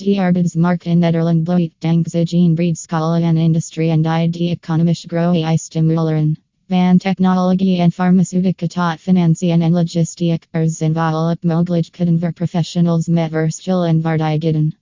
Die Arbeidsmarkt in Nederland bloeit dankzij een breed en industrie en die economische groei stimuleren. Van technologie en farmaceutica tot financiën en logistiek er zijn volop mogelijkheden voor professionals met verschillende vaardigheden.